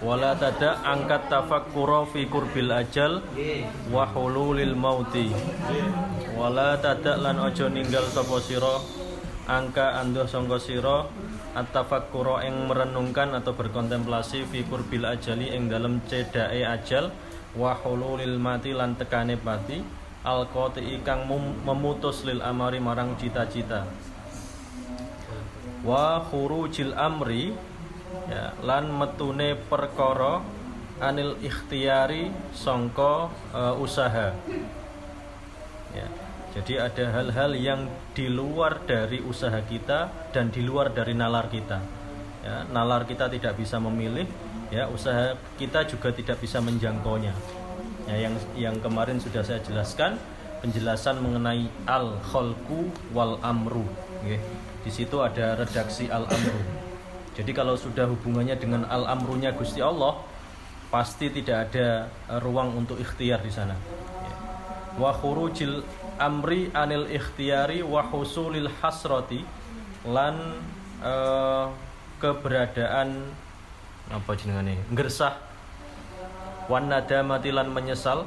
wala tada angkat tafakkura fi kurbil ajal wa hululil mauti. Wala tada lan ojo ninggal sapa sira angka anduh sangka sira at-tafakkura ing merenungkan atau berkontemplasi fi kurbil ajali ing dalem cedake ajal wa hululil mati lan tekane pati al kang memutus lil amari marang cita-cita wa khurujil amri ya lan metune perkara anil ikhtiyari songko uh, usaha. Ya jadi ada hal-hal yang di luar dari usaha kita dan di luar dari nalar kita. Ya nalar kita tidak bisa memilih ya usaha kita juga tidak bisa menjangkaunya. Ya yang yang kemarin sudah saya jelaskan penjelasan mengenai al kholku wal amru ya. Di situ ada redaksi al amru jadi kalau sudah hubungannya dengan al-amrunya Gusti Allah, pasti tidak ada eh, ruang untuk ikhtiar di sana. Wa khurujil amri anil ikhtiyari wa husulil hasrati lan uh, keberadaan apa jenengane? Ngersah. Wan nadamati lan menyesal.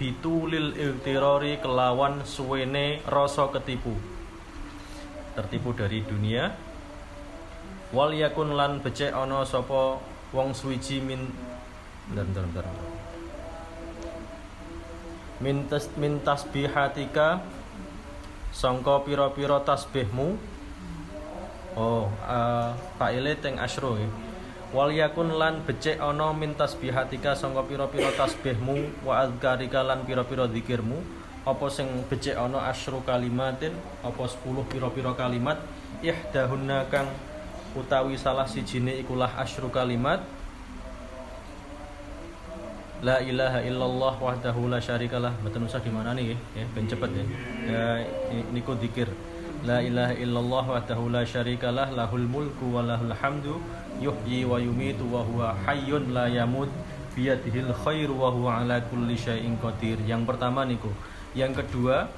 Bitulil iktirori kelawan suwene rasa ketipu tertipu dari dunia. Wal yakun lan becek ana sapa wong suwiji min bentar bentar bentar min tas min tasbihatika sangka pira-pira tasbihmu. Oh uh, faile teng asyro ya. Wal yakun lan becek ana min tasbihatika sangka pira-pira tasbihmu wa azkarika lan pira-pira zikirmu apa sing becek ana asyru kalimatin apa 10 pira-pira kalimat ihdahunna kang utawi salah sijine ikulah asyru kalimat La ilaha illallah wahdahu la syarikalah Betul usah di mana nih ya, ben cepet ya. ya niku dikir. La ilaha illallah wahdahu la syarikalah lahul mulku wa lahul hamdu yuhyi wa yumitu wa huwa hayyun la yamut biyadihil khairu wa huwa ala kulli syai'in qadir. Yang pertama niku. Yang kedua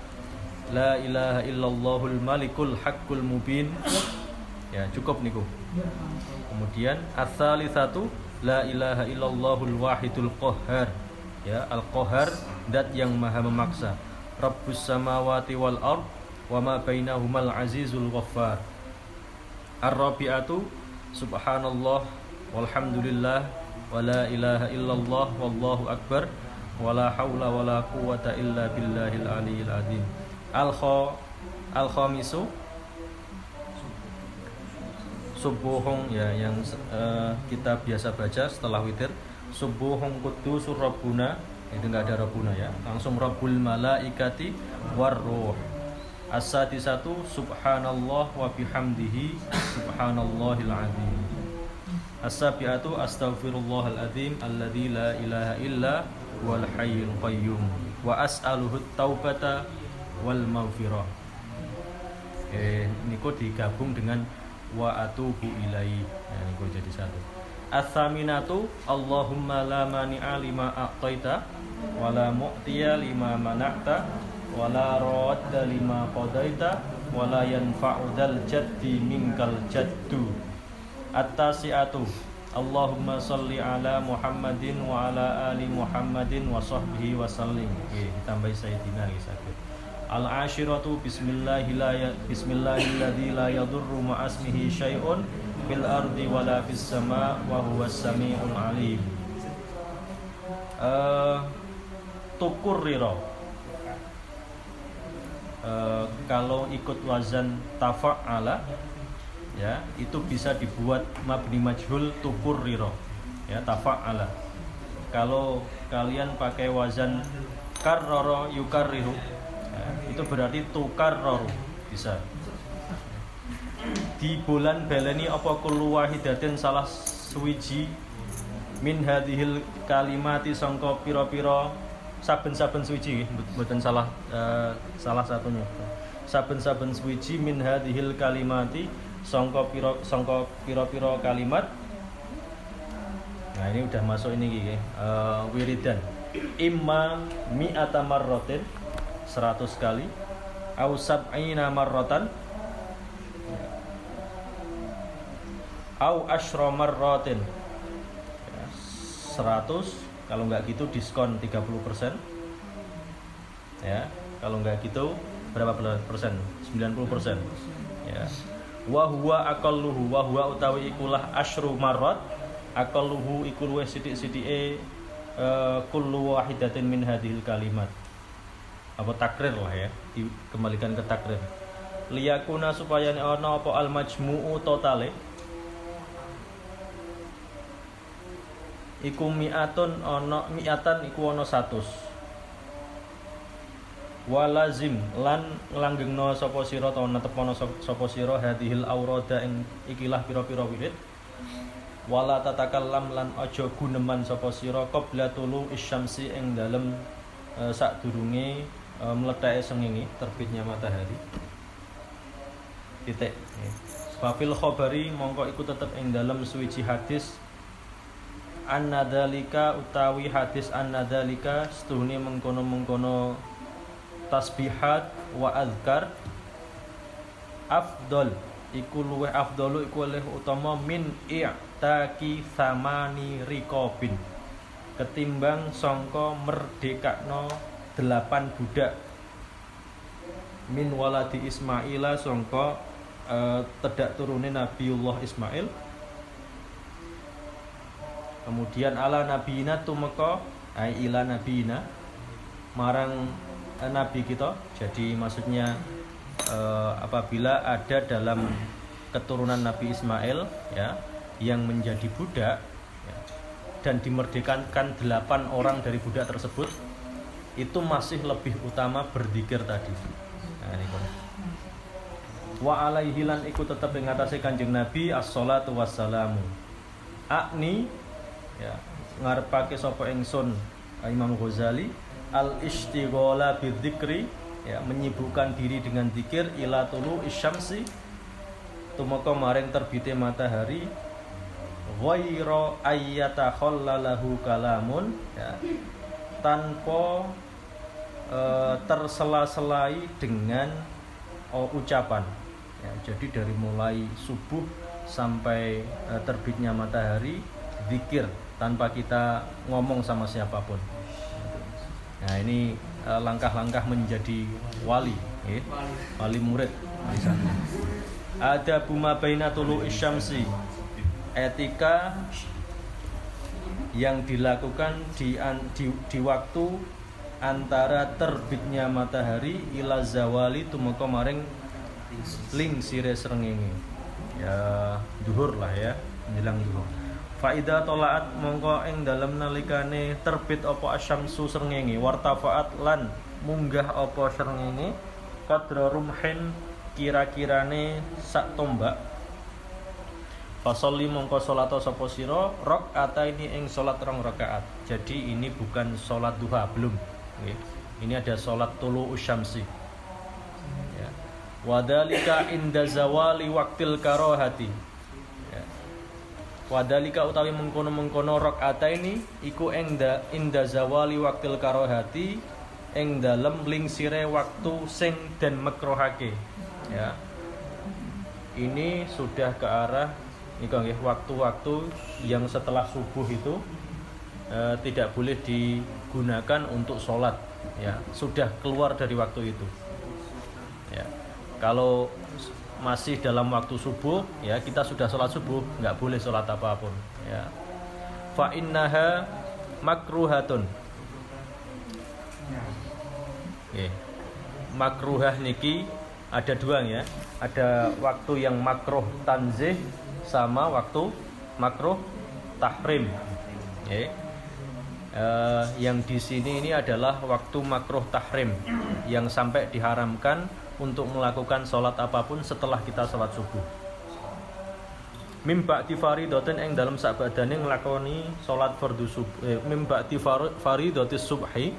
La ilaha illallahul malikul haqqul mubin. Ya cukup niku. Kemudian asali satu la ilaha illallahul wahidul qahhar. Ya al qahhar dat yang maha memaksa. Rabbus samawati wal ard wa ma bainahumal azizul ghaffar. Ar-rabi'atu subhanallah walhamdulillah wa la ilaha illallah wallahu akbar wa la haula wa la quwata illa billahil aliyil azim. Al kha al khamisu subuhung ya yang uh, kita biasa baca setelah witir. Subuhung kudus rabbuna. Itu enggak ada rabbuna ya. Langsung rabbul malaikati warruh asati satu subhanallah wa bihamdihi subhanallahil azim. As-sabiatu astaghfirullahal azim alladzi la ilaha illa wal hayyul qayyum wa as'aluhu taubata wal maghfirah. Eh niku digabung dengan wa atubu ilai. Nah, gue jadi satu. As-saminatu Allahumma la mani'a lima aqtaita wa la mu'tiya lima mana'ta wa la radda lima qadaita wa la yanfa'u dal jaddi minkal jaddu. At-tasi'atu Allahumma salli ala Muhammadin wa ala ali Muhammadin wa sahbihi wa sallim. Oke, ditambahi Sayyidina sakit. Al ashiratu bismillahilladzi la yadurru ma'asmihi syai'un fil ardi wala fis sama wa huwas samiul alim. Uh, tukurriro uh, kalau ikut wazan tafa'ala ya itu bisa dibuat mabni majhul tukurriro ya tafa'ala. Kalau kalian pakai wazan karroro yukarriru itu berarti tukar roh bisa. Di bulan baleni apa kullu wahidatin salah suwiji min hadhil kalimati sangka pira-pira saben-saben suwiji mboten salah uh, salah satunya. Saben-saben suwiji min hadhil kalimati sangka pira sangka pira-pira kalimat. Nah ini udah masuk ini uh, wiridan. Imma mi'ata marratin 100 kali. Au sab'ina marratan. Au asyra marratin. Ya, 100 kalau nggak gitu diskon 30% ya kalau nggak gitu berapa persen? 90 persen. Ya wa huwa aqalluhu wa huwa utawi ikulah asyru marrat. Aqalluhu iku luwih sithik-sithike uh, kullu wahidatin min hadhil kalimat. Apa takrir lah ya dikembalikan ke takrir. Liyakuna supaya ono apa al majmu'u totale? Iku mi'atun ono mi'atan iku ono 100 walazim lan langgengno sapa sira ta netepono sapa sira hadhil aurada ing ikilah pira-pira wirid. Wala tatakallam lan aja guneman sapa sira qabla tulu isyamsi ing dalem e, sadurunge e, mletake sengenge terbitnya matahari. Titik. Wafil khobari mongko iku tetep ing dalem suwiji hadis. Annadzalika utawi hadis annadzalika setuhune mengkono-mengkono tasbihat wa azkar afdol iku luweh afdalu iku luweh utama min i'taki samani rikobin ketimbang songko merdekakno delapan budak. Min waladi Ismaila songko uh, tedak turunin Nabiullah Ismail. Kemudian ala nabiyina tumeka ai ila nabiyina marang Eh, nabi kita. Jadi maksudnya eh, apabila ada dalam keturunan Nabi Ismail ya yang menjadi budak ya, dan dimerdekakan delapan orang dari budak tersebut itu masih lebih utama berzikir tadi. Nah, ini kan. Wa alaihi lan iku tetep ing atase Kanjeng Nabi as-salatu wassalamu. Akni ya ngarepake sapa ingsun Imam Ghazali al istighola bidzikri ya menyibukkan diri dengan zikir ila tulu isyamsi tumeka maring terbite matahari ghaira ayyata khallalahu kalamun ya tanpa e, tersela-selai dengan oh, ucapan. Ya jadi dari mulai subuh sampai e, terbitnya matahari zikir tanpa kita ngomong sama siapa pun Nah ini eh, langkah-langkah menjadi wali, ya. wali murid di sana. Ada buma baina tulu isyamsi etika yang dilakukan di, di, di waktu antara terbitnya matahari ila zawali tumeka maring ling sire srengenge ya duhur lah ya menjelang duhur Faida tolaat mongko ing dalam nalikane terbit opo asyamsu srengenge wartafaat lan munggah opo srengenge kadra rumhin kira-kirane sak tombak Fasolli mongko salat sapa sira rakaat ini ing salat rong rakaat. Jadi ini bukan salat duha belum. Ini ada salat tulu usyamsi. Ya. Wadalika inda zawali waktil karohati Wadalika utawi mengkono-mengkono rakaat ini iku ing da inda zawali waktil karohati ing dalem lingsire waktu sing dan makrohake ya. Ini sudah ke arah ini waktu-waktu yang setelah subuh itu eh, tidak boleh digunakan untuk sholat. Ya sudah keluar dari waktu itu. Ya. Kalau masih dalam waktu subuh ya kita sudah sholat subuh nggak boleh sholat apa pun ya fa innaha makruhatun okay. makruhah niki ada dua ya ada waktu yang makruh tanzih sama waktu makruh tahrim okay. uh, yang di sini ini adalah waktu makruh tahrim yang sampai diharamkan untuk melakukan sholat apa pun setelah kita sholat subuh. Mimba di faridotin yang dalam sabadane ngelakoni sholat fardu subuh eh, mimba di faridotis subhi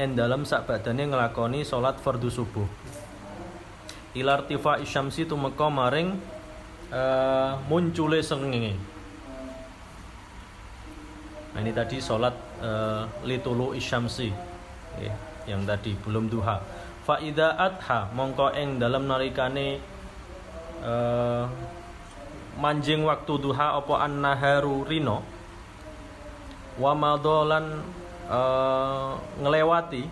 yang dalam sabadane ngelakoni sholat fardu subuh. Ilar tifa isyamsi tumeka maring uh, muncule sengenge nah ini tadi sholat uh, litulu isyamsi eh, yang tadi belum duha faida adha mongko eng dalam narikane uh, manjing waktu duha apa an-naharu rino wa madolan uh, ngelewati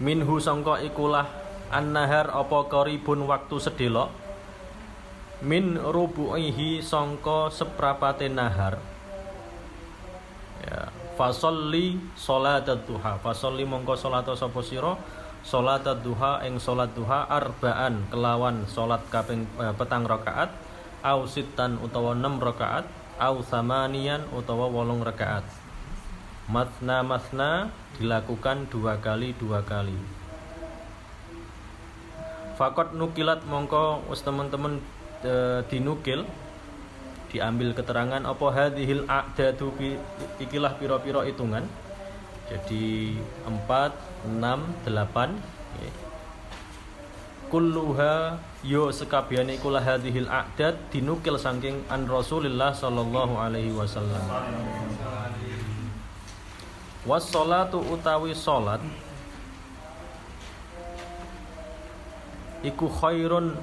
minhu sangka ikulah an-nahar apa koribun waktu sedelok min rubu'ihi sangka seprapate nahar. Ya fasolli salat duha. Fasolli mongko salat sapa sira? Salat duha ing salat duha arbaan kelawan salat kaping eh, petang rakaat au sitan utawa 6 rakaat au samanian utawa wolong rakaat. Matna matna dilakukan dua kali dua kali. Fakot nukilat mongko us teman-teman e, dinukil diambil keterangan apa hadhil a'dadu ikilah piro-piro hitungan. Jadi 4 6 8 kulluha yo sekabiane ikulah hadhil a'dad dinukil saking an Rasulillah sallallahu alaihi wasallam. Was utawi salat iku khairun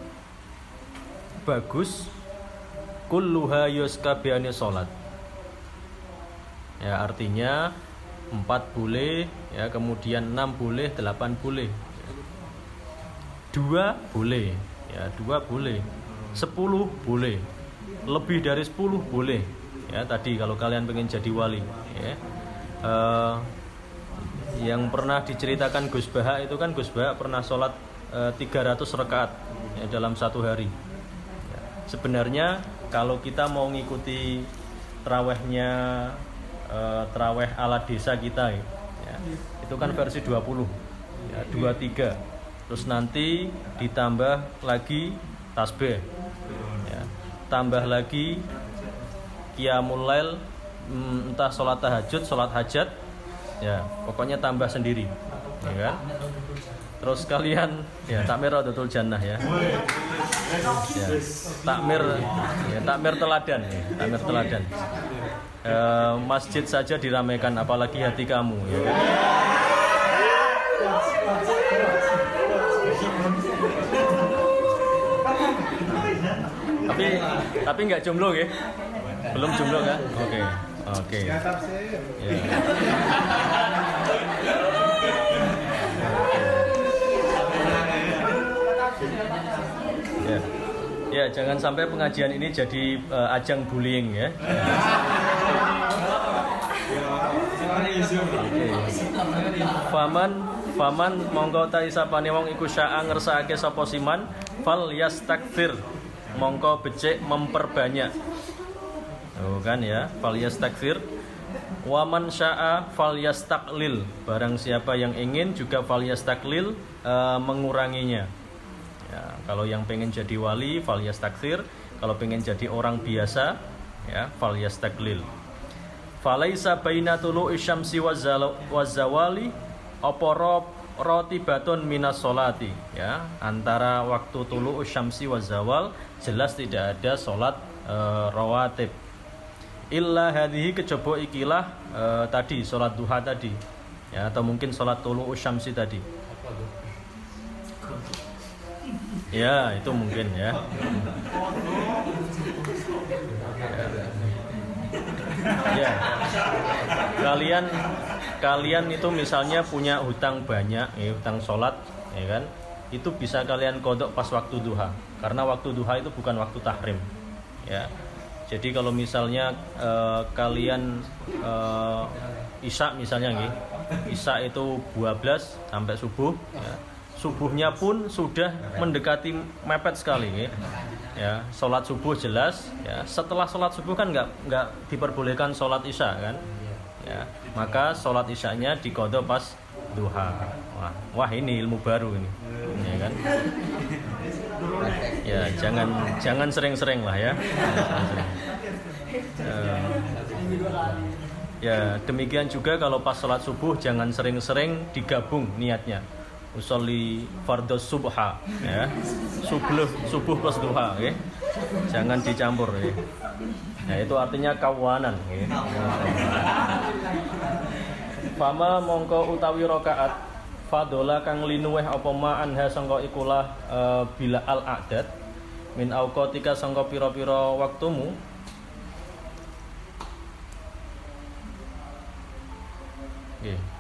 bagus kulluha yuskabiani salat ya artinya empat boleh ya kemudian enam boleh delapan boleh. Dua boleh ya dua boleh. Sepuluh boleh. Lebih dari sepuluh boleh. Ya tadi kalau kalian pengen jadi wali ya. Uh, yang pernah diceritakan Gus Baha itu kan Gus Baha pernah sholat uh, 300 rakaat ya, dalam satu hari. Sebenarnya kalau kita mau ngikuti terawehnya uh, teraweh ala desa kita ya, itu kan versi 20 ya, 23 terus nanti ditambah lagi tasbih. Ya, tambah lagi qiyamul lail mm, entah sholat tahajud sholat hajat. Ya pokoknya tambah sendiri. Ya kan Terus kalian ya takmir Raudatul Jannah ya. ya. Takmir ya takmir teladan ya, takmir teladan. E, masjid saja diramaikan apalagi hati kamu ya tapi tapi nggak jomblo ya belum jomblo kan oke oke okay. ya. Ya. Ya, jangan sampai pengajian ini jadi uh, ajang bullying ya. Faman faman mongko ta isapane wong iku syaa ngersakake sapa siman fal yastakfir mongko becik memperbanyak. Oh kan ya, fal yastakfir Waman syaa fal yastaklil Barang siapa yang ingin juga fal yastaklil uh, menguranginya Ya, kalau yang pengen jadi wali fal yastakthir, kalau pengen jadi orang biasa ya fal yastaklil. Falaisa baina tulu isyamsi wazawali apa roti baton minas solati. Ya antara waktu tulu isyamsi wazawal jelas tidak ada solat e, rawatib. Illa hadhihi kecoba ikilah e, tadi solat duha tadi. Ya atau mungkin solat tulu isyamsi tadi Ya, itu mungkin ya. Ya. Kalian kalian itu misalnya punya hutang banyak, ya, hutang sholat, ya kan? Itu bisa kalian kodok pas waktu duha, karena waktu duha itu bukan waktu tahrim, ya. Jadi kalau misalnya uh, kalian uh, isya misalnya, nih, isya itu 12 sampai subuh, ya subuhnya pun sudah mendekati mepet sekali ya. sholat subuh jelas ya. Setelah sholat subuh kan nggak nggak diperbolehkan sholat isya kan? Ya maka sholat isyanya dikodok pas duha. Wah wah ini ilmu baru ini ya kan? Ya jangan jangan sering-sering lah ya. Ya, ya demikian juga kalau pas sholat subuh jangan sering-sering digabung niatnya usolli fardhu subha ya. Subuh subuh plus duha ya. Jangan dicampur ya. Nah itu artinya kawanan ya. Fama mongko utawi rokaat fadola kang linuweh apa ma anha sangka ikulah uh, bila al adat min auqatika sangka pira-pira waktumu. Nggih. Hmm,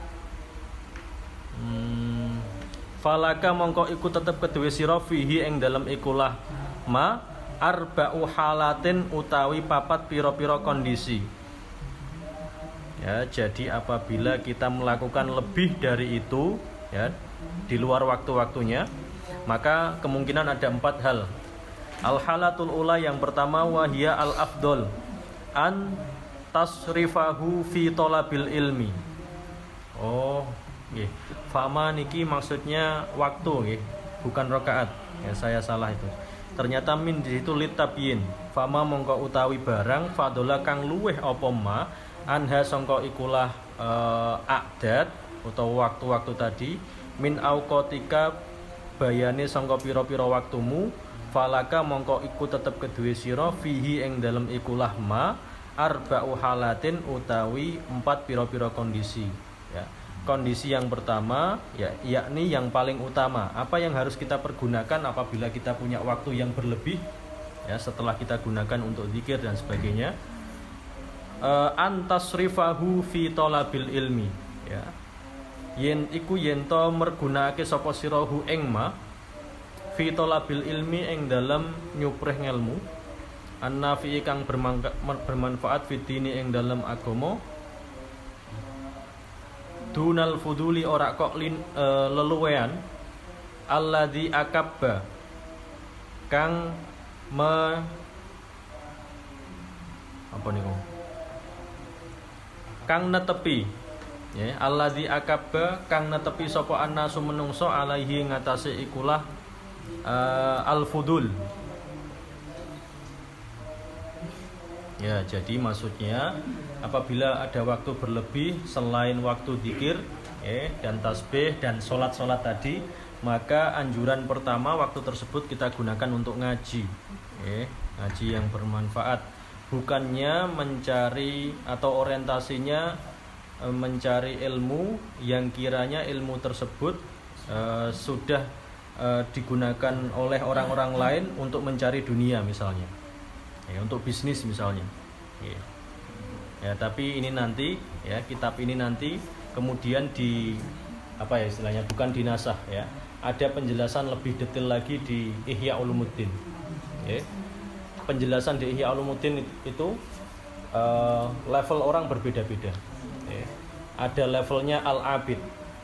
falaka mongko iku tetep kedue sira fihi ing dalem ikulah ma arba'u halatin utawi papat pira-pira kondisi. Ya, jadi apabila kita melakukan lebih dari itu ya di luar waktu-waktunya, maka kemungkinan ada empat hal. Al halatul ula yang pertama wahia al afdol an tasrifahu fi tolabil ilmi Oh, Fama niki maksudnya waktu nggih, bukan rokaat. Ya, saya salah itu. Ternyata min di situ litabyin. Fama mongko utawi barang fadola kang luweh apa ma anha songko ikulah uh, akdat atau waktu-waktu tadi min aukotika bayane songko piro-piro waktumu falaka mongko iku tetep kedue siro fihi ing dalam ikulah ma arba'u halatin utawi empat piro-piro kondisi ya kondisi yang pertama ya yakni yang paling utama. Apa yang harus kita pergunakan apabila kita punya waktu yang berlebih? Ya setelah kita gunakan untuk zikir dan sebagainya. Uh, antasrifahu fi talabil ilmi. Ya. Yen iku yen to mergunakake sapa sirahu ing ma fi talabil ilmi ing dalam nyupreh ngelmu. Annafi kang bermanfaat fitini ing dalam agama dunal fuduli ora kok lin, e, leluwean alladzi akabba. Kang me apa niku? Kang netepi. Ya alladzi akabba kang netepi sapa annasu menungso alaihi ngatasé ikulah uh, al fudul Ya, jadi maksudnya apabila ada waktu berlebih selain waktu dikir eh, dan tasbih dan sholat-sholat tadi, maka anjuran pertama waktu tersebut kita gunakan untuk ngaji. Eh, ngaji yang bermanfaat. Bukannya mencari atau orientasinya eh, mencari ilmu yang kiranya ilmu tersebut eh, sudah eh, digunakan oleh orang-orang lain untuk mencari dunia misalnya ya untuk bisnis misalnya. Ya. ya tapi ini nanti ya kitab ini nanti kemudian di apa ya istilahnya bukan dinasah ya. Ada penjelasan lebih detail lagi di Ihya Ulumuddin. Ya. penjelasan di Ihya Ulumuddin itu uh, level orang berbeda-beda. Ya. ada levelnya al-abid.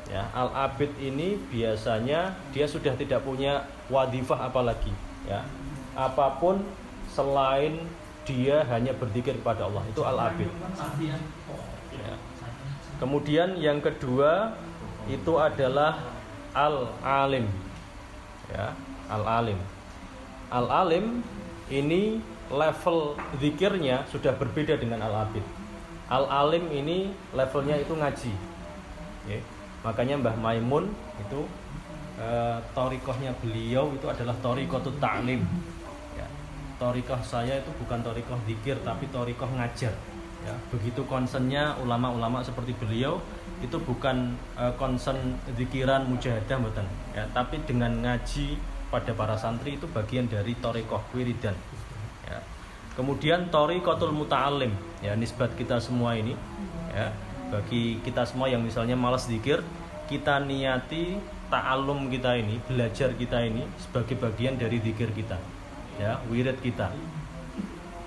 Ya al-abid ini biasanya dia sudah tidak punya wadifah apalagi ya. Apa pun selain dia hanya berzikir kepada Allah itu al-abid. Ya. Kemudian yang kedua itu adalah al-alim. Ya, al-alim. Al-alim ini level zikirnya sudah berbeda dengan al-abid. Al-alim ini levelnya itu ngaji. Ya. Makanya Mbah Maimun itu e, torikohnya beliau itu adalah torikotut ta'lim torikoh saya itu bukan torikoh dikir tapi torikoh ngajar. Ya begitu konsennya ulama-ulama seperti beliau itu bukan uh, konsen dikiran mujahadah betul ya tapi dengan ngaji pada para santri itu bagian dari torikoh wiridan. Ya. Kemudian torikotul muta'alim ya nisbat kita semua ini ya bagi kita semua yang misalnya malas dikir kita niati ta'alum kita ini belajar kita ini sebagai bagian dari dikir kita ya wirid kita.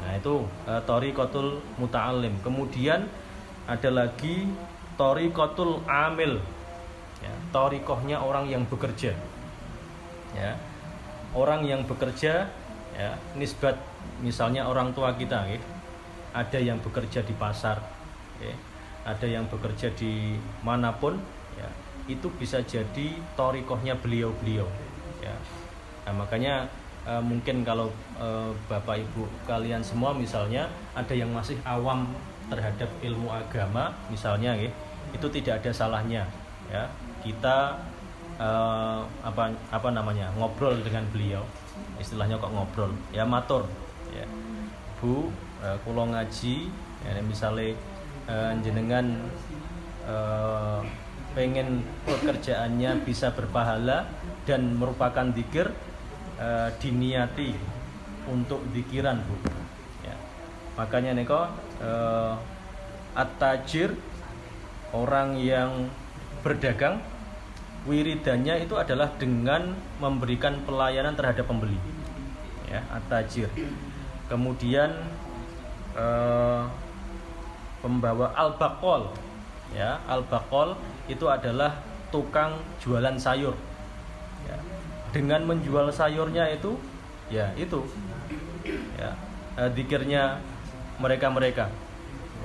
Nah itu uh, torikotul muta'alim kemudian ada lagi torikotul amil. Ya, torikohnya orang yang bekerja. Ya orang yang bekerja ya nisbat misalnya orang tua kita ya, ada yang bekerja di pasar ya, ada yang bekerja di mana pun ya. Itu bisa jadi torikohnya beliau-beliau ya. Nah, makanya uh, mungkin kalau uh, bapak ibu kalian semua misalnya ada yang masih awam terhadap ilmu agama misalnya ya, itu tidak ada salahnya ya. Kita uh, apa apa namanya ngobrol dengan beliau istilahnya kok ngobrol ya matur ya. Bu uh, kulo ngaji ya misalnya uh, jenengan uh, pengen pekerjaannya bisa berpahala dan merupakan dikir uh, diniati untuk dikiran bu. Ya. makanya neko uh, at-tajir orang yang berdagang wiridannya itu adalah dengan memberikan pelayanan terhadap pembeli. Ya at-tajir. Kemudian uh, pembawa al-baqol. Ya al-baqol itu adalah tukang jualan sayur. Ya. Dengan menjual sayurnya itu ya itu. Ya uh, dikirnya mereka-mereka.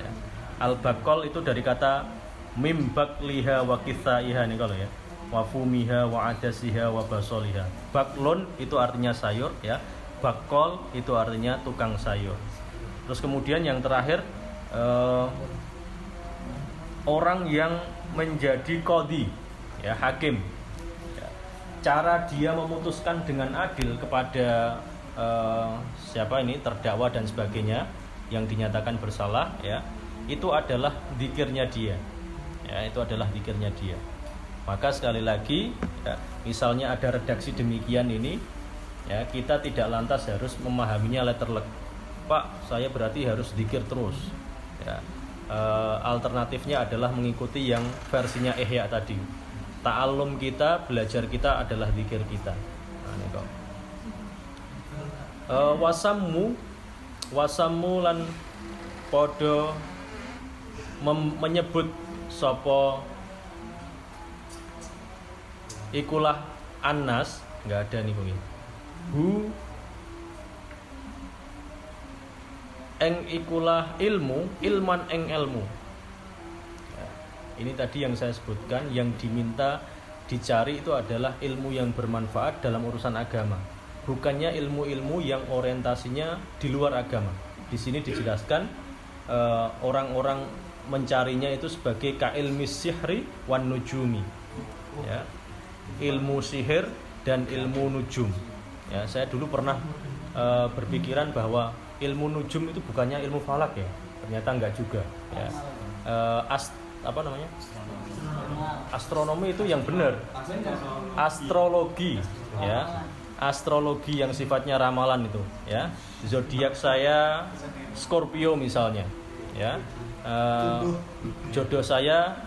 Ya. al-baqol itu dari kata mimbak liha wa kisaiha nih kalau ya. Wafumiha wa adasiha wa basoliha. Baklon itu artinya sayur ya. Bakol itu artinya tukang sayur. Terus kemudian yang terakhir uh, orang yang menjadi kodi ya hakim cara dia memutuskan dengan adil kepada uh, siapa ini terdakwa dan sebagainya yang dinyatakan bersalah ya itu adalah dikirnya dia ya itu adalah dikirnya dia maka sekali lagi, ya, misalnya ada redaksi demikian ini, ya kita tidak lantas harus memahaminya letterlek. Pak, saya berarti harus dikir terus. Ya, e, alternatifnya adalah mengikuti yang versinya Ihya tadi. Ta'alum kita, belajar kita adalah dikir kita. Nah, ini kok. E, wasammu, wasammu lan podo menyebut sopo ikulah anas nggak ada nih mungkin hu eng ikulah ilmu ilman eng ilmu ini tadi yang saya sebutkan yang diminta dicari itu adalah ilmu yang bermanfaat dalam urusan agama bukannya ilmu-ilmu yang orientasinya di luar agama di sini dijelaskan eh, orang-orang uh, mencarinya itu sebagai kailmi sihri wan nujumi ya ilmu sihir dan ilmu nujum. Ya, saya dulu pernah e, berpikiran bahwa ilmu nujum itu bukannya ilmu falak ya. Ternyata enggak juga. Ya. E, ast, apa namanya? Astronomi itu yang benar. Astrologi, ya. Astrologi yang sifatnya ramalan itu, ya. Zodiak saya Scorpio misalnya, ya. E, jodoh saya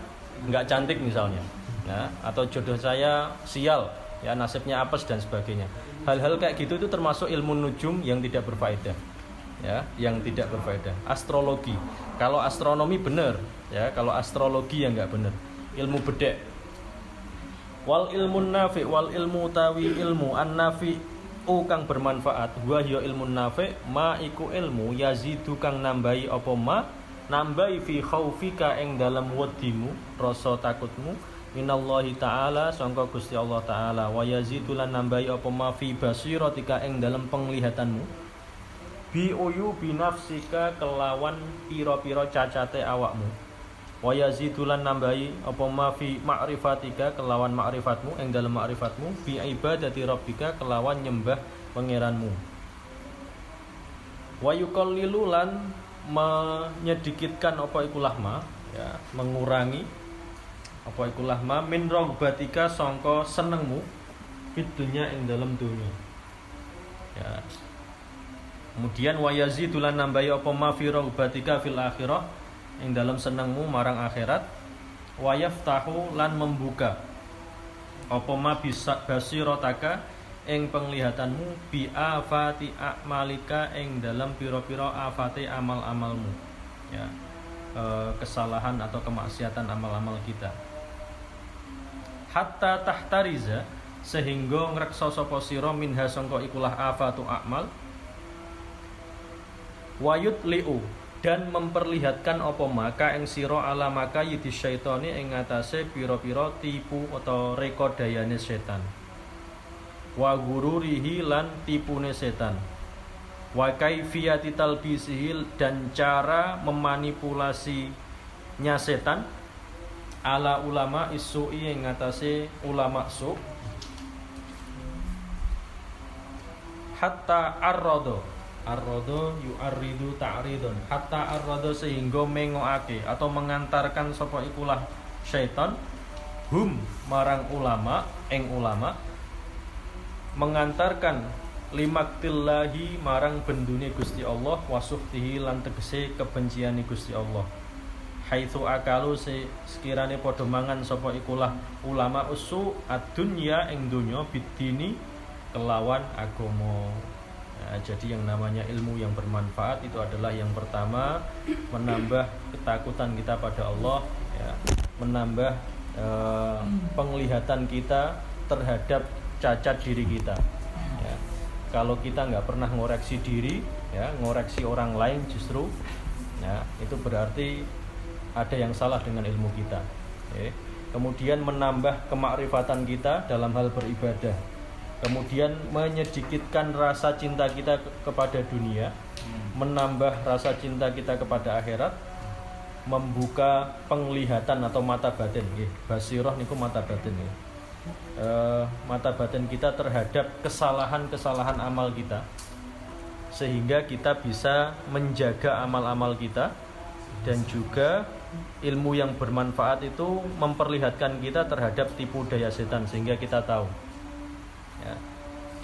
nggak cantik misalnya ya, atau jodoh saya sial ya nasibnya apes dan sebagainya hal-hal kayak gitu itu termasuk ilmu nujum yang tidak berfaedah ya yang tidak berfaedah. Astrologi. Kalau astronomi benar ya kalau astrologi yang nggak benar. Ilmu bedek. Wal ilmu nafi wal ilmu tawi ilmu an nafi u kang bermanfaat. Wa ya ilmu nafi ma iku ilmu yazidu kang nambahi apa ma? Nambahi fi khaufika ing dalam wedimu rasa takutmu. Minallahi taala sangka Gusti Allah taala. Wa yazidulan nambahi apa ma fi basiratika ing dalam penglihatanmu bi uyu bi nafsika kelawan pira-pira cacate awakmu. Wa yazidulan nambahi apa ma fi ma'rifatika kelawan ma'rifatmu ing dalam ma'rifatmu bi ibadati rabbika kelawan nyembah pangeranmu. Wa yuqallilu lan menyedikitkan apa iku lahma ya mengurangi apa iku lahma min rogbatika songko senengmu fit dunya ing dalam dunia ya kemudian wayazi tulan nambahi apa? Ma fi rogbatika fil akhirah. Ing dalam senengmu marang akhirat. Wayaftahu lan membuka. Apa? Ma bisa basirotaka. Ing penglihatanmu bi afati a'malika. Ing dalam piro-piro afati amal-amalmu. Ya. E, kesalahan atau kemaksiatan amal-amal kita. Hatta tahtariza. Sehingga ngreksa sapa sira minha sangka ikulah afatu a'mal wayut liu dan memperlihatkan apa maka ing sira ala maka yidi syaitani ing ngatasé pira-pira tipu atau rekodayane setan. Wa gururihi lan tipune setan. Wa kaifiyati talbisihi dan cara memanipulasinya setan. Ala ulama isui yang ngatasi ulama su. Hatta arrodo arrodo yu'arridu ta'ridon hatta arrodo sehingga mengoake atau mengantarkan sopo ikulah syaitan. Hum marang ulama eng ulama mengantarkan limaktillahi marang bendune Gusti Allah wasuhtihi lan tegese kebenciane Gusti Allah. Haitsu akalu se sekirane padha mangan sapa ikulah ulama usu adunya ing donya bidini kelawan agama Nah, jadi yang namanya ilmu yang bermanfaat itu adalah yang pertama menambah ketakutan kita pada Allah, ya, menambah eh, penglihatan kita terhadap cacat diri kita. Ya. Kalau kita nggak pernah ngoreksi diri, ya, ngoreksi orang lain justru, ya, itu berarti ada yang salah dengan ilmu kita. Ya. Kemudian menambah kemakrifatan kita dalam hal beribadah kemudian menyedikitkan rasa cinta kita kepada dunia, hmm. menambah rasa cinta kita kepada akhirat, membuka penglihatan atau mata batin, basiroh niku mata batin ya. E, mata batin kita terhadap kesalahan-kesalahan amal kita, sehingga kita bisa menjaga amal-amal kita dan juga ilmu yang bermanfaat itu memperlihatkan kita terhadap tipu daya setan sehingga kita tahu.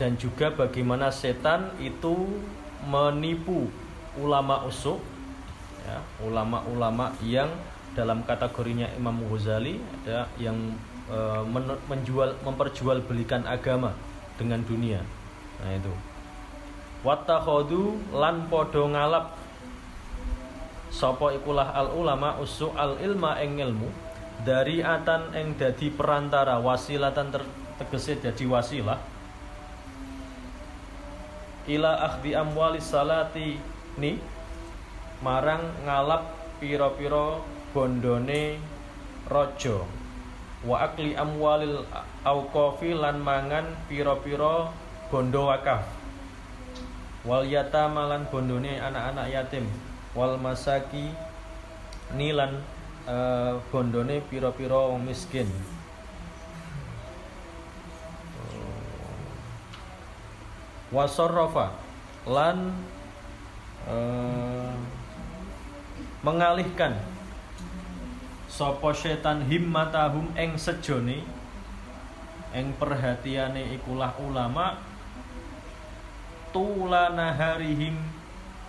Dan juga bagaimana setan itu menipu ulama usuk ya, ulama-ulama yang dalam kategorinya Imam Ghazali ada yang e, men menjual memperjualbelikan agama dengan dunia. Nah itu. Watakhodu lan podo ngalap. Sopo ikulah al ulama usuk al ilma eng ilmu dari atan eng dadi perantara wasilatan ter tegese jadi wasilah ila akhdi amwali salati. Ni marang ngalap piro-piro bondone rojo wa akli amwalil auqafi lan mangan piro-piro bondo wakaf. Wal yatama lan bondone anak-anak yatim. Wal masaki nilan uh, bondone piro-piro miskin wasorofa lan uh, mengalihkan sopo setan himmatahum eng sejone eng perhatiane ikulah ulama tulana harihim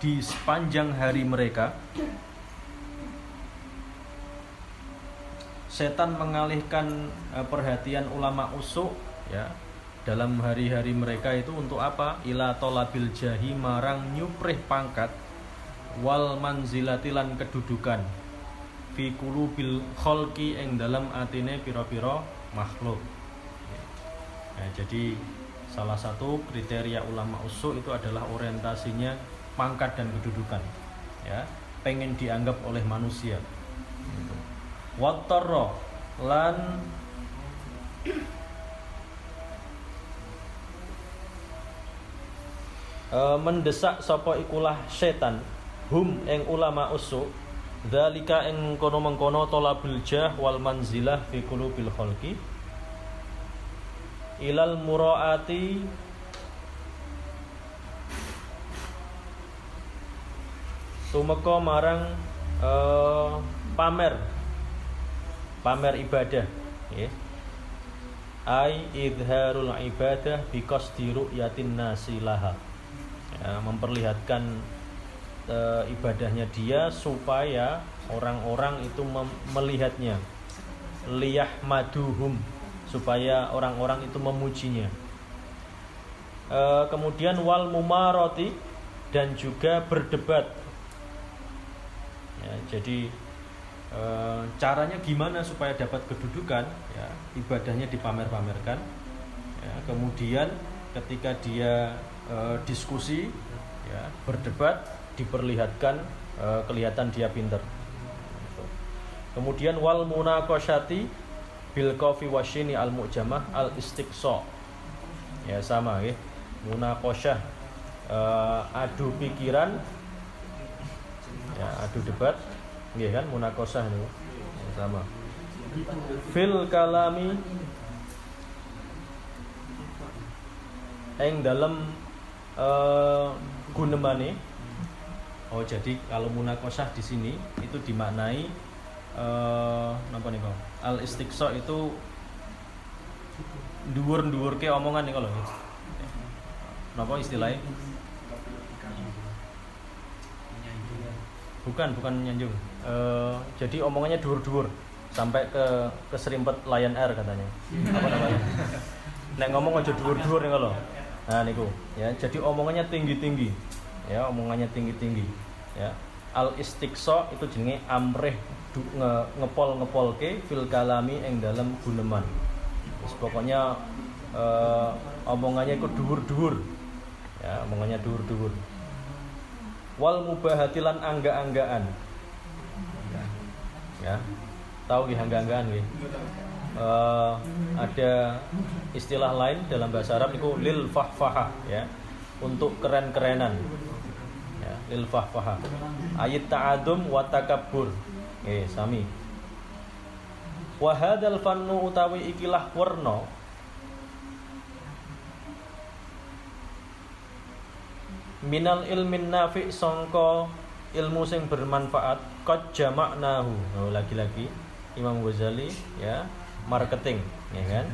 di sepanjang hari mereka. Setan mengalihkan uh, perhatian ulama usuk ya dalam hari-hari mereka itu untuk apa? Ila tolabil jahi marang nyuprih pangkat wal manzilatilan kedudukan fi bil kholki eng dalam atine piro-piro makhluk. Ya, jadi salah satu kriteria ulama usul itu adalah orientasinya pangkat dan kedudukan. Ya, pengen dianggap oleh manusia. Gitu. lan e, mendesak sapa ikulah setan. Hum eng ulama usuk dalika eng kono mengkono tolabul jah wal manzilah fi khalqi. Ilal muraati tumeka marang e, pamer. Pamer ibadah ya ai idharul ibadah bikos diru yatin nasilaha ya, memperlihatkan e, ibadahnya dia supaya orang-orang itu melihatnya. Liyah maduhum supaya orang-orang itu memujinya. E, kemudian wal mumaroti dan juga berdebat. Ya, jadi e, caranya gimana supaya dapat kedudukan? Ya ibadahnya dipamer-pamerkan. Ya, kemudian ketika dia e, diskusi ya berdebat diperlihatkan e, kelihatan dia pinter. Kemudian wal munaqashati bil qafi washini al mu'jamah al istiqsa ya sama ya. Munaqashah e, adu pikiran ya adu debat nggih kan? Munaqashah itu ya, sama. Fil kalami eng dalam uh, gunemane oh jadi kalau munakosah di sini itu dimaknai uh, nih kok al istiqsa itu dhuwur-dhuwur ke omongan nih kalau Napa istilahnya? Bukan, bukan nyanjung. Uh, jadi omongannya dur-dur sampai ke keserimpet Lion Air katanya. Apa namanya? Nek ngomong aja dur-dur nih kalau. Nah niku ya. Jadi omongannya tinggi-tinggi. Ya, omongannya tinggi-tinggi. Ya. Al istiqso itu jenenge amreh nge, ngepol ngepol ke fil kalami eng dalam guneman. Terus pokoknya uh, omongannya itu dur-dur. Ya, omongannya dur-dur wal mubahatilan angga-anggaan ya tahu gih angga-anggaan gih uh, ada istilah lain dalam bahasa Arab itu lil fahfahah ya. Untuk keren-kerenan ya lil fahfahah ayat ta'adum wa takabbur. Eh sami. Wahadal fannu utawi ikilah warna. Minal ilmin nafi songko ilmu sing bermanfaat kot jamaknahu oh, lagi-lagi Imam Ghazali ya marketing ya kan?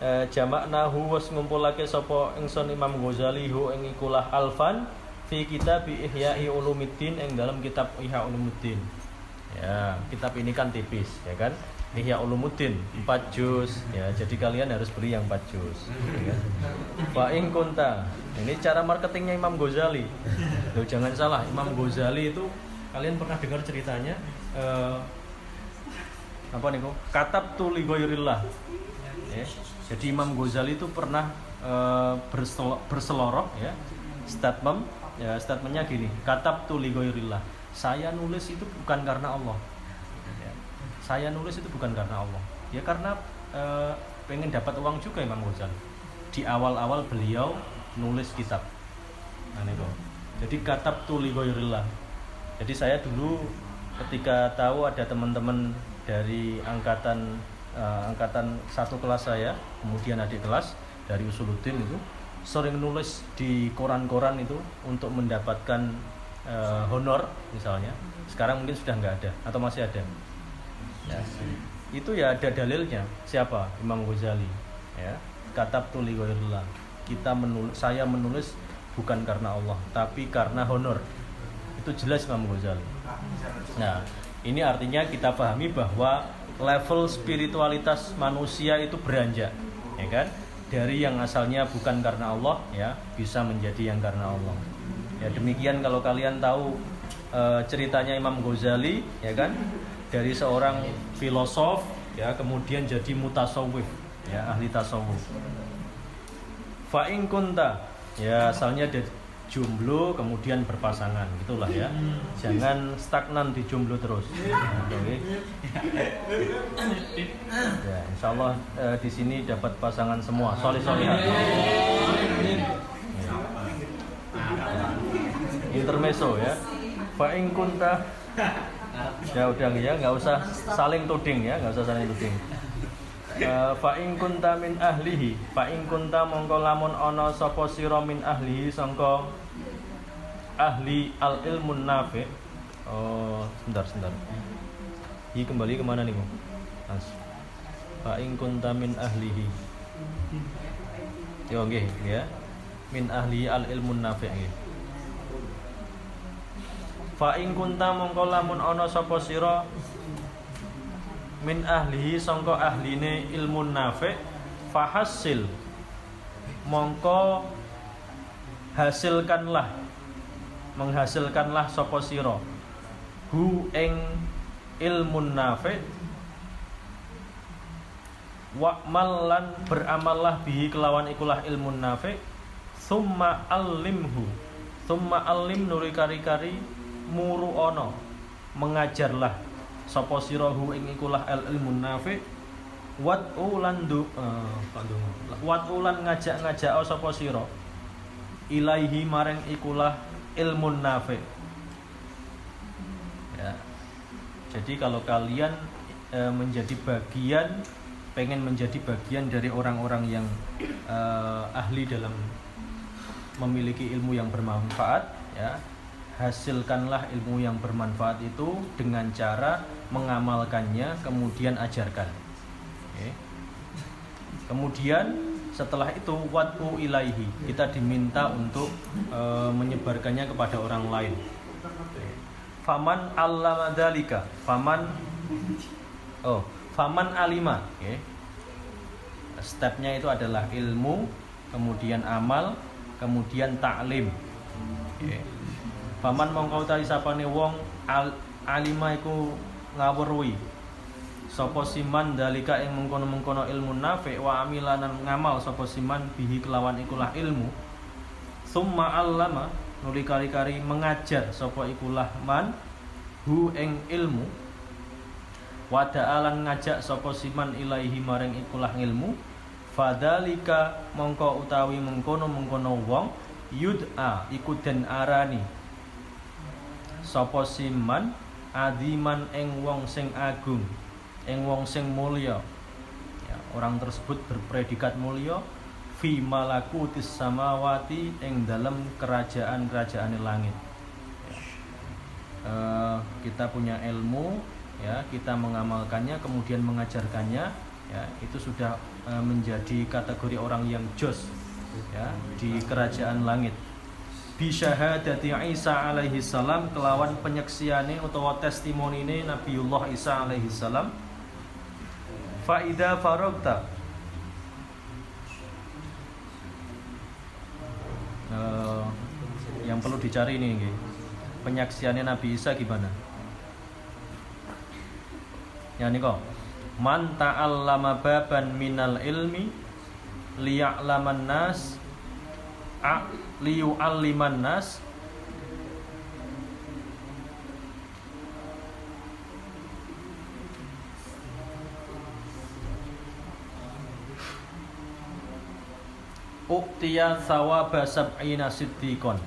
E, jamaknahu was ngumpulake sapa ingsun Imam Ghazali hu ing ikulah alfan fi kitab Ihya'i Ulumuddin ing dalam kitab Ihya Ulumuddin. Ya kitab ini kan tipis ya kan? Ihya Ulumuddin 4 juz ya. Jadi kalian harus beli yang 4 juz ya. Fa in kunta. Ini cara marketingnya Imam Ghazali. Loh, jangan salah Imam Ghazali itu kalian pernah dengar ceritanya? Uh, apa nih kok katab tuli goyurillah ya. jadi Imam Ghazali itu pernah uh, berseloroh ya. Statement ya statementnya gini. Katab tuli goyurillah saya nulis itu bukan karena Allah. Saya nulis itu bukan karena Allah. Ya karena e, pengen dapat uang juga Imam Ghazali. Di awal-awal beliau nulis kitab. Nah itu jadi katab tuli goyurillah jadi saya dulu ketika tahu ada teman-teman dari angkatan uh, angkatan satu kelas saya kemudian adik kelas dari Usuluddin itu sering nulis di koran-koran itu untuk mendapatkan uh, honor misalnya. Sekarang mungkin sudah nggak ada atau masih ada? Ya. itu ya ada dalilnya. Siapa? Imam Ghazali ya. Katab tuli kita menulis saya menulis bukan karena Allah tapi karena honor. Itu jelas Imam Ghazali. Nah ini artinya kita pahami bahwa level spiritualitas manusia itu beranjak ya kan? Dari yang asalnya bukan karena Allah ya bisa menjadi yang karena Allah. Ya demikian kalau kalian tahu e, ceritanya Imam Ghazali ya kan? Dari seorang filosof ya kemudian jadi mutasawuf ya ahli tasawuf fa'in kunta ya asalnya dari jomblo kemudian berpasangan gitulah ya. Jangan stagnan di jomblo terus. Oke. Ya insya Allah eh, di sini dapat pasangan semua. Solih solihat ya. intermeso ya. Fa'in kunta. Ya udah ya. Nggak usah saling tuding ya. Nggak usah saling tuding uh, fa in kunta min ahlihi. Fa in kunta mongko lamun ana sapa sira min ahlihi sangka ahli al ilmun nafi. Oh sebentar sebentar. Ini kembali ke mana nih Mas. Fa in kunta min ahlihi. Yo nggih ya. Min ahli al ilmun nafi nggih. Fa ing kunta mongko lamun ana sapa sira min ahlihi sangka ahline ilmu nafi fahasil. Mongko hasilkanlah menghasilkanlah sapa sira. Hu ing ilmu nafi. Wa'mal lan beramallah bihi kelawan ikulah ilmu nafi. Summa alimhu summa alim nuri kari-kari muru ono mengajarlah sapa sirahu ing ikulah al ilmu nafi? Wat ulan du uh, wat ulan ngajak-ngajak sapa sira? Ilaihi maring ikulah ilmu nafi. Ya. Jadi kalau kalian e, menjadi bagian pengen menjadi bagian dari orang-orang yang e, ahli dalam memiliki ilmu yang bermanfaat ya hasilkanlah ilmu yang bermanfaat itu dengan cara mengamalkannya kemudian ajarkan okay. kemudian setelah itu watu ilaihi kita diminta untuk e, menyebarkannya kepada orang lain faman allama dalika faman oh faman alima okay. stepnya itu adalah ilmu kemudian amal kemudian taklim okay. Faman mongkau tali sapane wong al, alima iku ngawurui sapa siman dalika ing mengkono-mengkono ilmu nafi wa amilanan ngamal sapa siman bihi kelawan ikulah ilmu. Summa allama nuli kari-kari mengajar sapa ikulah man hu ing ilmu. Wada'alan ngajak sapa siman ilaihi maring ikulah ilmu. Fadalika mongko utawi mengkono-mengkono wong yud'a iku den arani sapa siman adiman ing wong sing agung ing wong sing mulya ya, orang tersebut berpredikat mulya fi malakutis samawati ing dalam kerajaan-kerajaan langit. Ya. uh, kita punya ilmu ya kita mengamalkannya kemudian mengajarkannya ya itu sudah uh, menjadi kategori orang yang jos ya di kerajaan langit bisyahadati Isa alaihi salam kelawan penyaksiane utawa testimonine Nabiullah Isa alaihi salam Faida farogta uh, Yang perlu dicari ini. Penyaksiannya Nabi Isa gimana? Ya ini kok Man ta'allama baban minal ilmi Liya'laman nas Liyu'alliman nas uktiya thawaba sab'ina siddiqon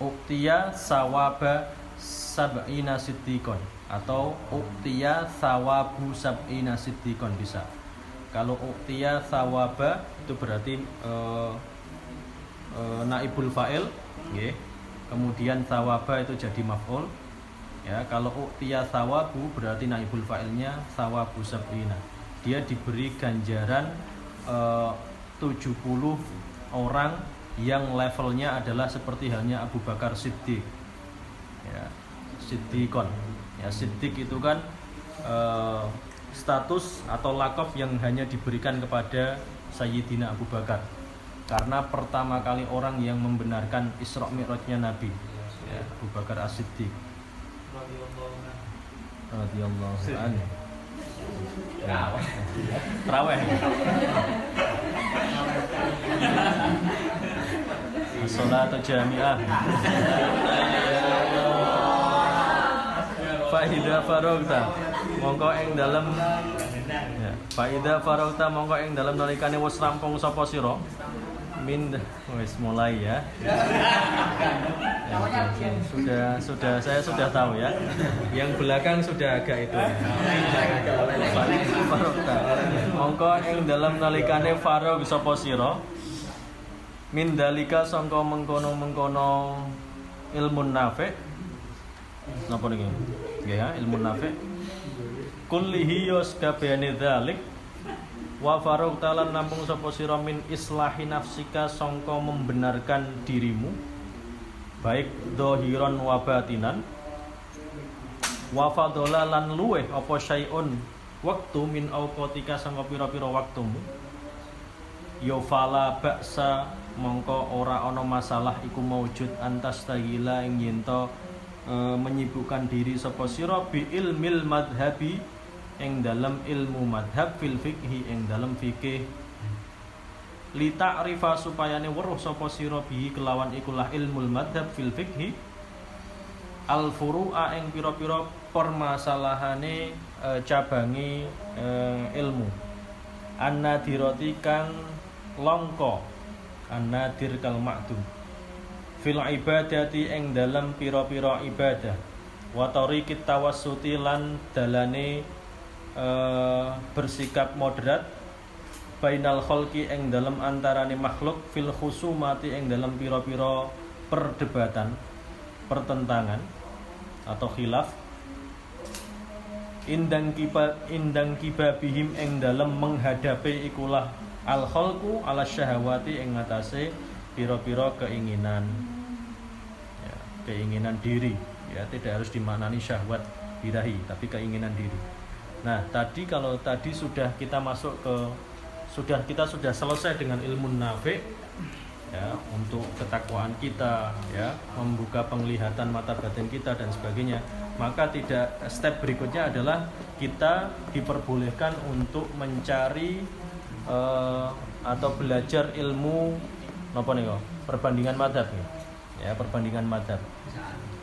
uktiya sawaba sab'ina siddiqon atau uktiya sawabu sab'ina siddiqon bisa kalau uktiya sawaba itu berarti uh, uh, naibul fa'il okay. kemudian sawaba itu jadi maf'ul. Ya kalau uktiya sawabu berarti naibul fa'ilnya sawabu sab'ina dia diberi ganjaran eh, uh, 70 orang yang levelnya adalah seperti halnya Abu Bakar Siddiq. Ya Siddiqon. Ya Siddiq itu kan uh, status atau lakop yang hanya diberikan kepada Sayyidina Abu Bakar. Karena pertama kali orang yang membenarkan Isra Mi'rajnya Nabi ya, Abu Bakar As-Siddiq. Radhiyallahu anhu. Terawih. Salatu jami'ah. Faida farogta mongko ing dalem ya. Faida farogta mongko ing dalem nalikane wis rampung sapa sira min wis mulai ya. ya. Sudah sudah saya sudah tahu ya. Yang belakang sudah agak itu. Ya. Mongko ing dalam nalikane farog sapa sira min dalika sangka mengkono-mengkono ilmu nafi napa niki ya ilmu nafi. Kullihi yos kabehane dzalik wa farog talan nampung sapa sira min islahi nafsika sangka membenarkan dirimu. Baik dohiron wa batinan. Wa fadola lan luweh apa syai'un waktu min auqatika sangka pira-pira waktumu. Yo ya fala baksa mongko ora ana masalah iku maujud antas tagila ing yento e, menyibukkan diri sapa sira bi ilmil madhabi ing dalam ilmu madhab fil fikhi ing dalam fikih li ta'rifa supayane weruh sapa sira bihi kelawan ikulah ilmu madhab fil fikhi al furu'a ing pira-pira permasalahane e, cabangi e, ilmu. Annadirati kang longko annadir kal ma'dum fil ibadati ing dalam pira-pira ibadah. Wa tariqit tawassuti lan dalane uh, bersikap moderat bainal kholki eng dalam antarane makhluk fil khusumati eng dalam piro-piro perdebatan pertentangan atau khilaf. Indang kiba indang kibabihim ing dalem menghadapi ikulah al khalqu ala syahawati ing ngatasé pira-pira keinginan. ya, keinginan diri. Ya tidak harus dimaknani syahwat birahi tapi keinginan diri. Nah tadi kalau tadi sudah kita masuk ke sudah kita sudah selesai dengan ilmu nafi ya untuk ketakwaan kita ya membuka penglihatan mata batin kita dan sebagainya maka tidak step berikutnya adalah kita diperbolehkan untuk mencari uh, atau belajar ilmu apa nih perbandingan madhab ya perbandingan madhab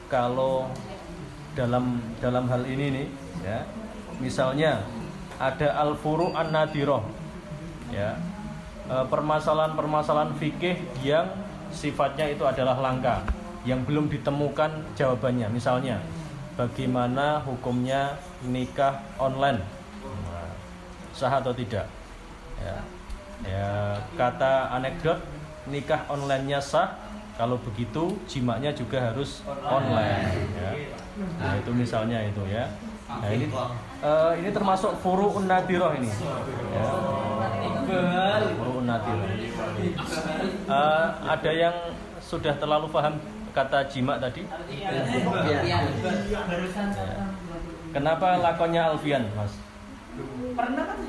kalau dalam dalam hal ini nih ya misalnya ada al furu an nadiroh ya Eh, permasalahan-permasalahan fikih yang sifatnya itu adalah langka yang belum ditemukan jawabannya. Misalnya bagaimana hukumnya nikah online? Sah atau tidak? Ya, ya kata anekdot nikah onlinenya sah kalau begitu jimaknya juga harus online ya. nah itu misalnya itu ya nah ini uh, ini termasuk furu nadiroh ini ya Uh, ada yang sudah terlalu paham kata jima tadi? Ya. Kenapa lakonnya Alfian, Mas? Pernah kan?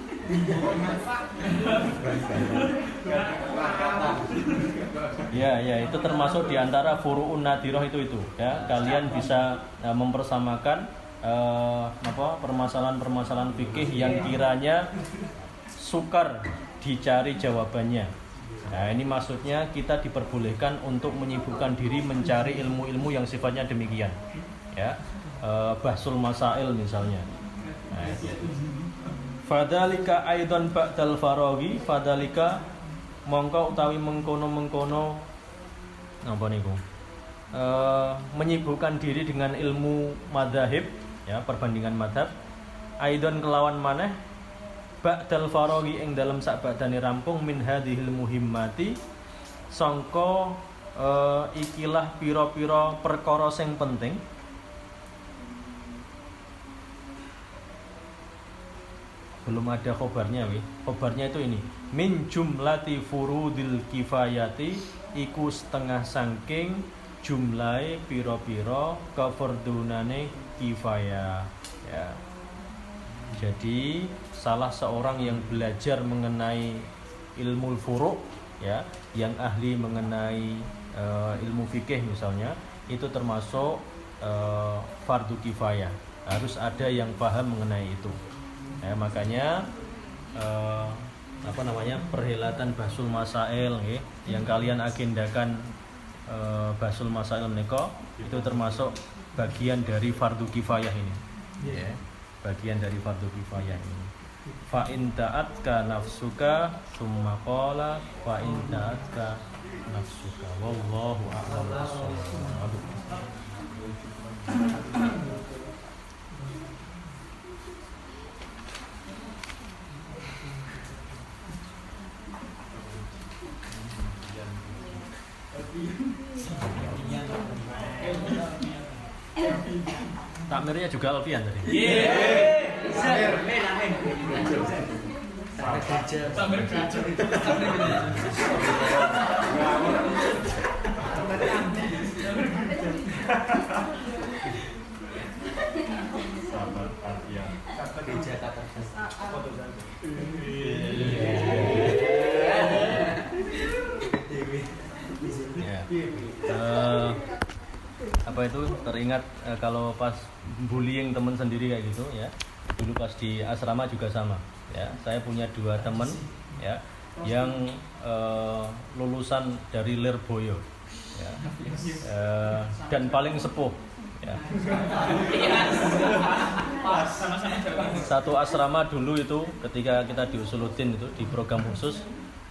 Ya, ya, itu termasuk di antara furuun nadiroh itu itu. Ya, kalian bisa uh, mempersamakan uh, apa permasalahan-permasalahan fikih yang kiranya sukar dicari jawabannya. Nah, ini maksudnya kita diperbolehkan untuk menyibukkan diri mencari ilmu-ilmu yang sifatnya demikian. Ya. E, bahsul masail misalnya. Nah, Fadalika aidan ba'dal farawi fadalika mongko utawi mengkono-mengkono apa niku? E, menyibukkan diri dengan ilmu madhahib ya perbandingan madhab aidon kelawan maneh ba'dal faraghi ing dalam sak badane rampung min hadhil muhimmati sangka uh, ikilah pira-pira perkara sing penting belum ada khobarnya wi khobarnya itu ini min jumlati furudil kifayati iku setengah sangking jumlahe pira-pira kefardunane kifayah ya jadi salah seorang yang belajar mengenai ilmu furuk ya, yang ahli mengenai uh, ilmu fikih misalnya, itu termasuk uh, fardu kifayah. Harus ada yang paham mengenai itu. Ya, makanya uh, apa namanya perhelatan basul masail ya, yang kalian agendakan uh, basul masail menika itu termasuk bagian dari fardu kifayah ini. Ya, bagian dari fardu kifayah ini. Fa in ta'atka nafsuka summa qala fa in ta'atka nafsuka. Wallahu a'lam Takmirnya juga Alfian tadi. Yeah. Samir. Samir kerja. Uh, apa itu teringat uh, kalau pas bullying teman sendiri kayak gitu ya. Dulu pas di asrama juga sama ya. Saya punya dua teman ya yang uh, lulusan dari Lirboyo ya. Uh, dan paling sepuh ya. Satu asrama dulu itu ketika kita di Usuluddin itu di program khusus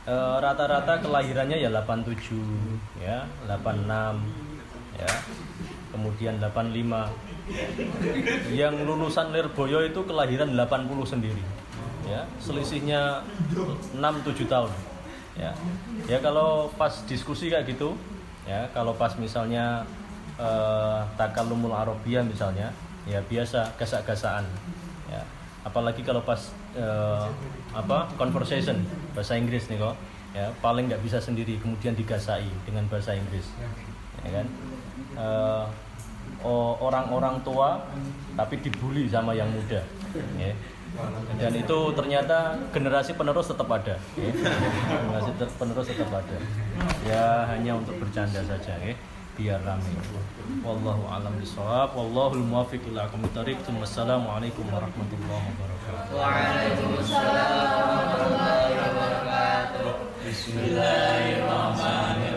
eh, rata-rata uh, kelahirannya ya 87 ya 86 ya kemudian 85 yang lulusan Lirboyo itu kelahiran 80 sendiri. Ya selisihnya 6-7 tahun. Ya ya kalau pas diskusi kayak gitu ya kalau pas misalnya eh, takalumul arabiyah misalnya ya biasa gasak-gasaan. Ya apalagi kalau pas uh, apa conversation bahasa Inggris nih kok. Ya paling nggak bisa sendiri kemudian digasai dengan bahasa Inggris. Ya kan uh, orang-orang tua tapi dibully sama yang muda. Ya. Dan itu ternyata generasi penerus tetap ada. Ya. generasi penerus tetap ada. Ya hanya untuk bercanda saja ya. Biar ramai wallahu alam bisawab wallahul muwaffiq ila aqwamit thariq wassalamualaikum warahmatullahi wabarakatuh. Waalaikumsalam warahmatullahi wabarakatuh. Bismillahirrahmanirrahim